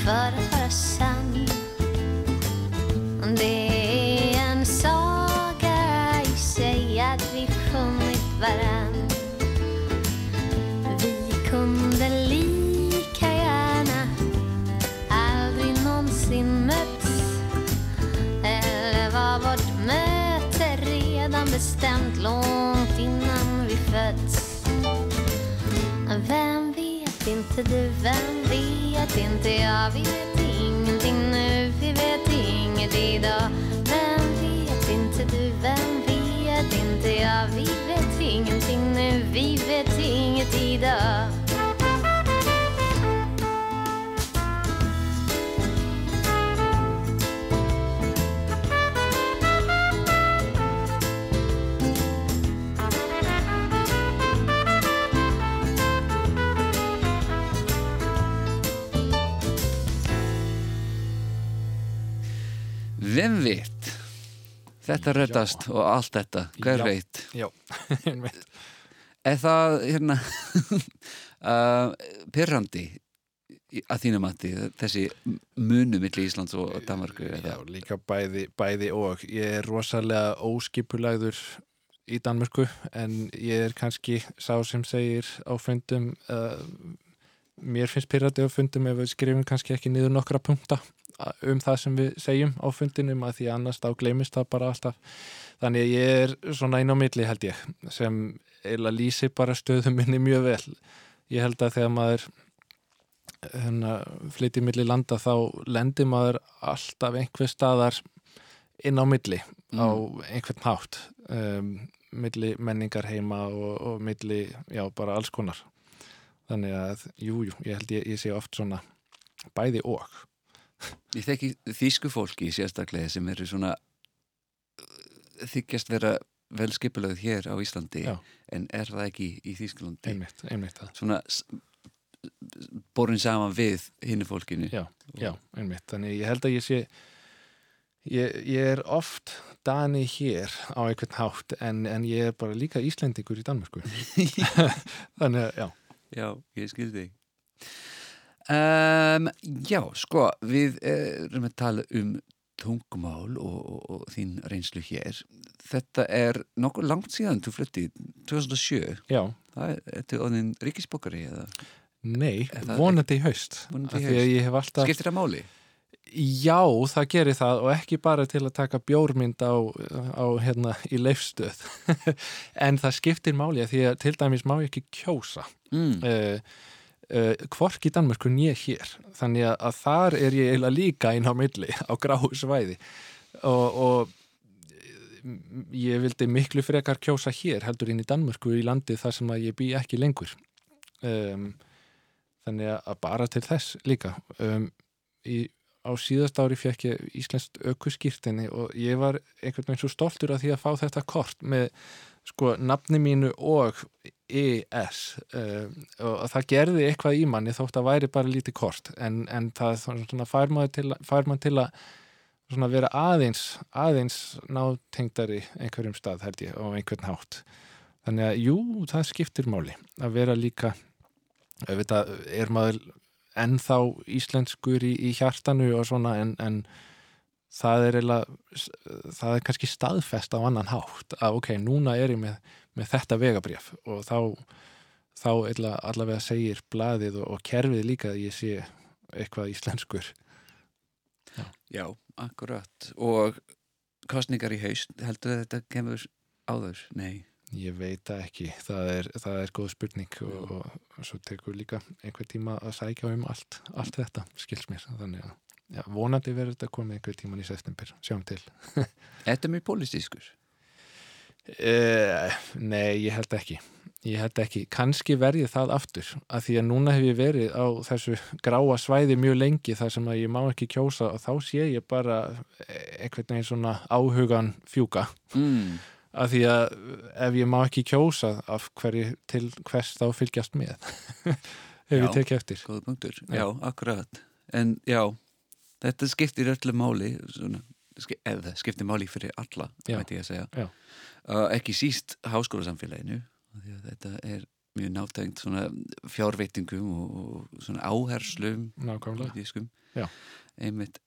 But. Vet inte jag? Vi vet ingenting nu, vi vet inget idag. Vem vet inte du, vem vet inte jag? Vi vet ingenting nu, vi vet inget idag. Þetta reddast og allt þetta, hver veit? Já, einmitt. Er það hérna uh, pyrrandi í- að þínum mati, þessi munu milli Íslands og Danmarku? Já, líka bæði, bæði og ég er rosalega óskipulagður í Danmörku en ég er kannski sá sem segir á fundum uh, mér finnst pyrrandi á fundum ef við skrifum kannski ekki niður nokkra punkta um það sem við segjum á fundinum að því annars þá gleymist það bara alltaf. Þannig að ég er svona inn á milli held ég sem eila lýsi bara stöðum minni mjög vel. Ég held að þegar maður hérna, flytið milli landa þá lendir maður alltaf einhver staðar inn á milli á einhvern hátt um, milli menningar heima og, og milli, já, bara alls konar. Þannig að, jú, jú, ég held ég, ég sé oft svona bæði og Ég þekki þýsku fólki sérstaklega sem eru svona uh, þykjast vera vel skipulögð hér á Íslandi Já. en er það ekki í Þýskalandi? Einmitt, einmitt svona borin saman við hinnu fólkinu. Já, já, einmitt. Þannig ég held að ég sé ég, ég er oft Dani hér á einhvern hátt en, en ég er bara líka Íslendingur í Danmörku. Þannig að, já, Já, ég skil þig um, Já, sko við erum að tala um tungumál og, og, og þín reynslu hér. Þetta er nokkuð langt síðan þú fluttið 2007 já. Það er, þetta er orðin ríkisbókari eða? Nei, það- vonandi í haust Vonandi í haust. ég hef alltaf skiptir það máli? Já, það gerir það og ekki bara til að taka bjórmynd á, á hérna, í leifstöð en það skiptir máli að því að til dæmis má ég ekki kjósa. Mm. uh, uh, hvorki í Danmörku nýja hér. Þannig að, að þar er ég eiginlega líka inn á milli á gráu svæði. Og, og mm, ég vildi miklu frekar kjósa hér heldur inn í Danmörku í landi þar sem að ég bý ekki lengur. Um, þannig að bara til þess líka. Um, í, á síðast ári fekk ég íslenskt ökuskýrtinni og ég var einhvern veginn svo stoltur að því að fá þetta kort með sko nafni mínu og ES um, og það gerði eitthvað í manni þótt að væri bara lítið kort. En, en það svona, fær maður til, fær maður til að vera aðeins aðeins nátengdari einhverjum stað held ég á einhvern hátt. Þannig að jú, það skiptir máli að vera líka auðvitað er maður ennþá íslenskur í, í hjartanu og svona en, en það er eiginlega það er kannski staðfest á annan hátt að ok, núna er ég með, með þetta vegabrjöf og þá þá allavega segir blaðið og, og kerfið líka að ég sé eitthvað íslenskur. Já, akkurat. Og kostningar í haust heldur að þetta kemur áður? Nei. Ég veit það ekki, það er, það er góð spurning og, og svo tekur líka einhver tíma að sækja um allt, allt þetta, skils mér, þannig að já, vonandi verður þetta komið einhver tíman í september, sjáum til. Þetta er mjög pólitískur Uh, nei, ég held ekki. Ég held ekki. Kanski verði það aftur, að því að núna hef ég verið á þessu gráa svæði mjög lengi þar sem að ég má ekki kjósa og þá sé ég bara einhvern veginn svona áhugan fjúka. mm. að því að ef ég má ekki kjósa af hverju til hvers þá fylgjast með ég Já. tekið eftir Góða punktur, Já. já, akkurat En já, þetta skiptir öllu máli svona, eða skiptir máli fyrir alla, að uh, ekki síst háskólasamfélaginu að þetta er mjög svona fjárveitingum og, og svona áherslum einmitt.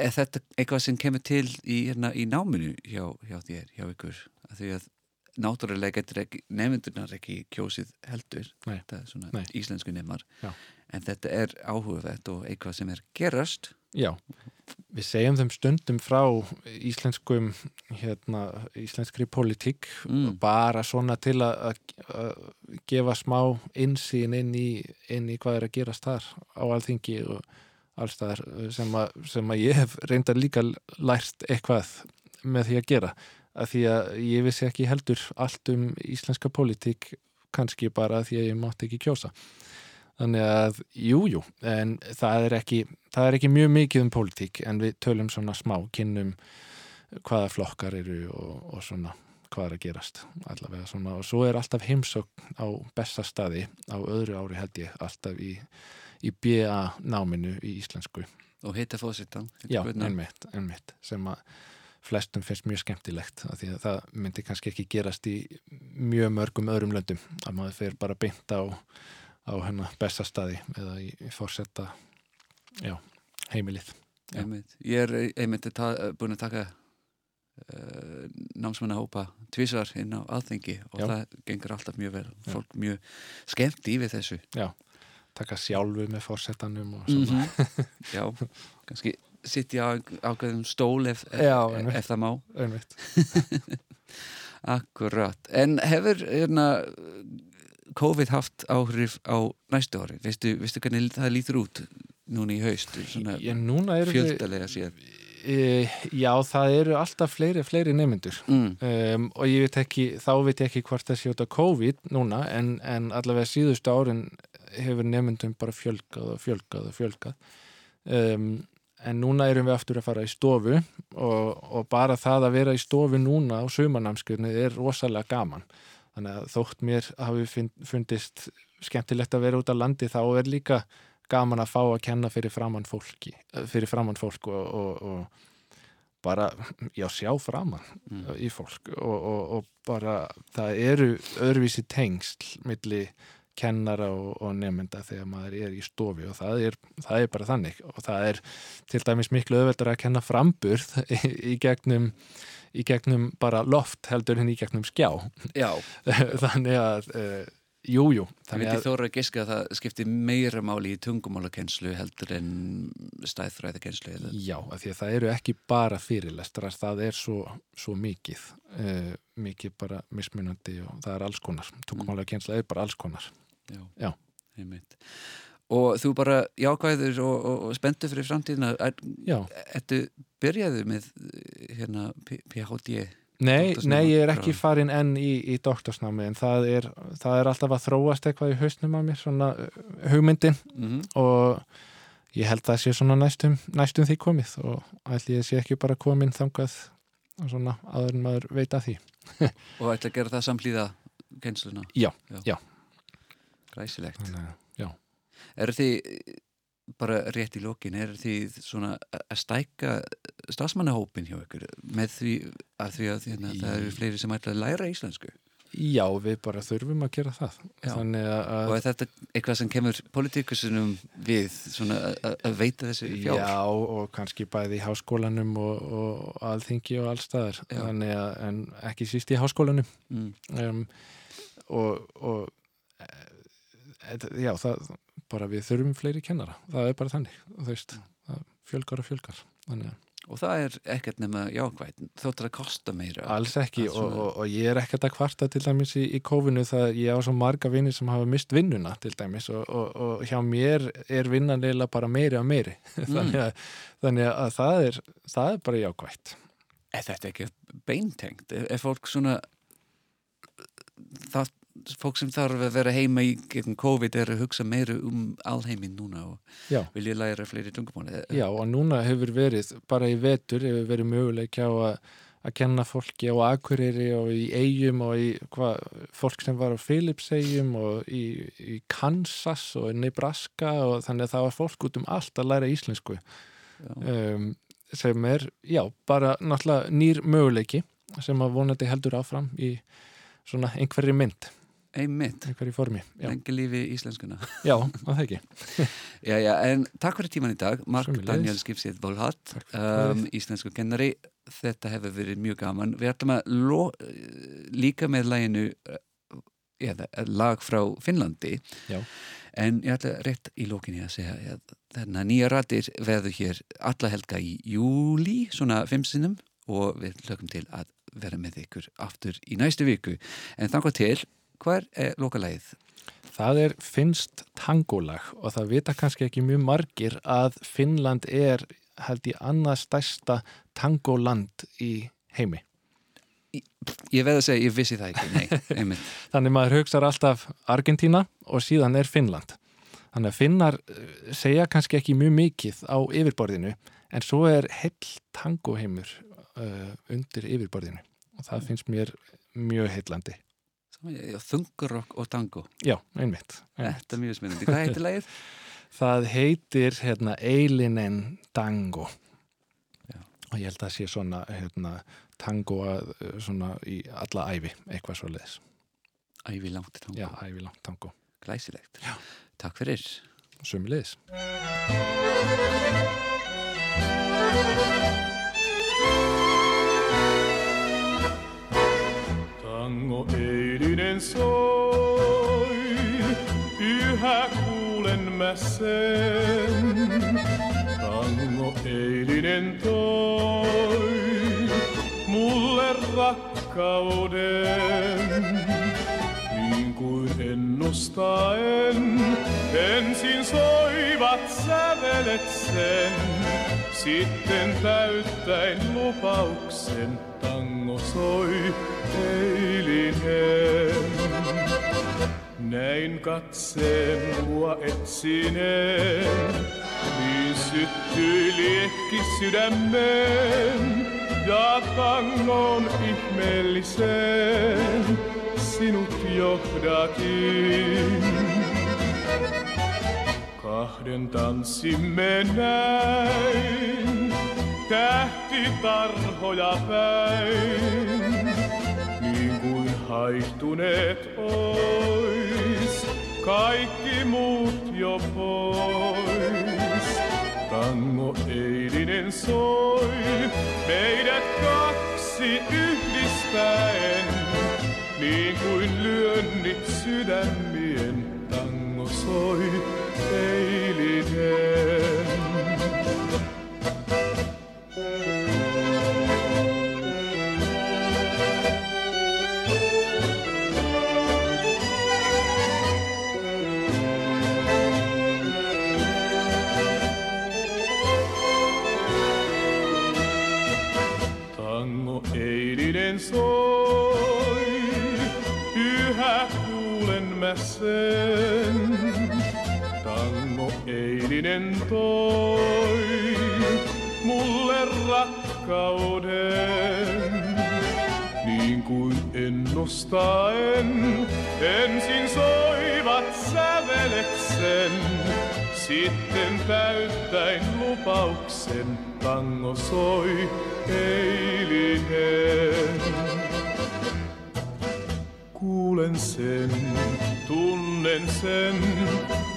Er þetta eitthvað sem kemur til í, hérna, í náminu hjá, hjá þér, hjá ykkur? Af því að náttúrulega getur ekki, kjósið heldur Nei. þetta er svona Nei. íslensku nefnar en þetta er áhugavert og eitthvað sem er gerast Já, við segjum þeim stundum frá íslenskum, hérna, íslenskri politík Mm. bara svona til að, gefa smá insýn inn í, inn í hvað er að gerast þar á alþingi og allstaðar sem, sem að ég hef reyndar líka lært eitthvað með því að gera. Að því að ég vissi ekki heldur allt um íslenska politík kannski bara að því að ég mátti ekki kjósa þannig að, jú, jú en það er ekki, það er ekki mjög mikið um politík en við tölum svona smá kynnum hvaða flokkar eru og, og svona hvað er að gerast allavega svona og svo er alltaf heimsókn á besta staði á öðru ári held ég alltaf í, í BA náminu í íslensku Og hitta fósittan. Já, einmitt, einmitt sem að flestum finnst mjög skemmtilegt af því að það myndi kannski ekki gerast í mjög mörgum öðrum löndum að maður fyrir bara beint á, á hennar besta staði eða í, í fórsetta já, heimilið Já. Ég er einmitt að ta búin að taka uh, námsmannahópa tvísvar inn á aðþengi og Já. það gengur alltaf mjög vel. Já. Fólk mjög skemmt í við þessu. taka sjálfu með fórsetanum og svona -hmm. Já, kannski sitja á ákveðum stól ef, Já, ef, ef það má. einmitt Akkurat. En hefur hérna, COVID haft áhrif á næstu ári? Veistu, veistu hvernig það lítur út núna í haust? Ég, núna erum við fjöldalega séð. e, já, það eru alltaf fleiri fleiri nemyndur Mm. um, og ég veit ekki, þá veit ég ekki hvort það sé út af COVID núna en, en allavega síðustu árin hefur nefndum bara fjölgað og fjölgað og fjölgað um, en núna erum við aftur að fara í stofu og, og bara það að vera í stofu núna á sumarnámskjöfni er rosalega gaman þannig að þótt mér hafi fundist skemmtilegt að vera út á landi þá er líka gaman að fá að kenna fyrir framann fólki eh, fyrir framann fólk og, og, og bara, já, sjá framann Mm. í fólk og, og, og bara það eru öðruvísi tengsl milli kennara og, og nefnda þegar maður er í stofi og það er, það er bara þannig og það er til dæmis miklu öðveldar að kenna framburð í, í gegnum í gegnum bara loft heldur en í gegnum skjá. Já, þannig að uh, jú, jú það þannig veit ég þóra að giska að það skiptir meira máli í tungumálakenslu heldur en stæðfræðakenslu eða? Já, af því að það eru ekki bara fyrirlestrar, það er svo, svo mikið uh, mikið bara mismunandi og það er alls konar. Tungumála kjensla er bara alls konar. Já, Já. einmitt. Og þú bara jákvæður og, og, og spenntu fyrir framtíðina. Ertu byrjaðu með eh, hérna PhD? Nei, nei, ég er ekki já. farin enn í, í doktorsnámi en það er, það er alltaf að þróast eitthvað í hausnum á mér, svona uh, hugmyndin Mm og ég held að það sé svona næstum, næstum því komið og ætli ég sé ekki bara komin þangað svona áður en maður veit að því. Og ætla að gera það samlíða kensluna? Já, já. Græsilegt. Þannig, já. Eru þið bara rétt í lokin, eru þið svona að stækka stafsmannahópin hjá ykkur með því að því að hérna, það eru fleiri sem ætla að læra íslensku? Já, við bara þurfum að gera það. Að, Og er þetta eitthvað sem kemur politikusunum við svona að- veita þessu fjár? Já, og kannski bæði í háskólanum og, og alþingi og allstaðar. Þannig að, en ekki síst í háskólanum. Mm. um, og, og e, já, það bara við þurfum fleiri kennara. Það er bara þannig, þú veist. Það fjölgar og fjölgar. Þannig Og það er ekkert nema jákvæð, þóttur að kosta meira. alls ekki er og, og, og ég er ekkert að kvarta til dæmis í, í kófinu það ég á svo marga vinni sem hafa mist vinnuna til dæmis og, og, og hjá mér er vinnan eiginlega bara meiri og meiri. Þannig, að, þannig að það er það er bara jákvætt. Er þetta ekki beintengt? Er, er fólk svona það, fólk sem þarf að vera heima í gegn COVID er að hugsa meira um alheiminn núna og Já. vilja læra fleiri tungumáli Já, og núna hefur verið, bara í vetur hefur verið möguleik á að að kenna fólki á Akureyri og í eigum og í hva, fólk sem var á Philipseigjum og í, í Kansas og Nebraska og þannig að það var fólk út um allt að læra íslensku. Um, sem er, já, bara náttúrulega nýr möguleiki sem að vonandi heldur áfram í svona einhverri mynd, Einmitt, lengi lífi íslenskuna. Já að það ekki. Já, já, en takk fyrir tíman í dag. Mark. Daniel Skipsið Volhatt um, íslensku kennari. Þetta hefur verið mjög gaman. Við ætlum að lo, líka með læginu eða lag frá Finnlandi. Já. en ég ætla rétt í lókinni að segja Þannig að nýja rættir veður hér alla helga í júli, svona fimm sinnum og við lögum til að vera með ykkur aftur í næstu viku. En þannig til, hvað er lokalægið? Það er finnst tangolag og það vita kannski ekki mjög margir að Finnland er held ég annað stærsta tangoland í heimi. Ég veð að segja, ég vissi það ekki, nei, einmitt. Þannig maður hugsaður alltaf Argentína og síðan er Finnland. Þannig að Finnar eh, segja kannski ekki mjög mikið á yfirborðinu en svo er heil tangoheimur uh, undir yfirborðinu og það finnst mér mjög heillandi. Þungurokk og tango. Já, einmitt. einmitt. Þetta er mjög smynandi. Hvað heitir lagið? Það heitir hérna, Eilinen Tango Já. og ég held að það sé svona hérna, tango að, svona í alla æfi, eitthvað svo leiðis. Ævi langt tango. Já, ævi langt tango. Glæsilegt. Já. Takk fyrir. Sumulegis. Tango eilinen soi, yhä kuulen mä sen. Tango eilinen toi, mulle rakkauden. Niin kuin ennustaen, ensin soivat sävelet sen. Sitten täyttäen lupauksen, tango soi eilinen. Näin katseen mua etsineen, niin syttyi liekki sydämeen. Ja tangon ihmeelliseen sinut johdatin. Kahden tanssimme näin, tähtitarhoja päin, kuin haihtuneet ois, kaikki muut jo pois. Tango eilinen soi, meidät kaksi yhdistäen, niin kuin lyönnit sydämien tango soi eilinen toi, mulle rakkauden. Niin kuin ennustaen, ensin soivat sävelet sen. Sitten täyttäen lupauksen, tango soi eilinen. Kuulen sen, tunnen sen,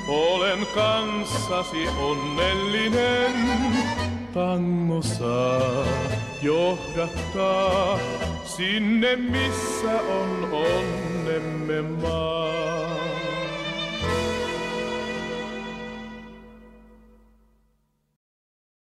olen kanssasi onnellinen, tango saa johdattaa sinne missä on onnemme maa.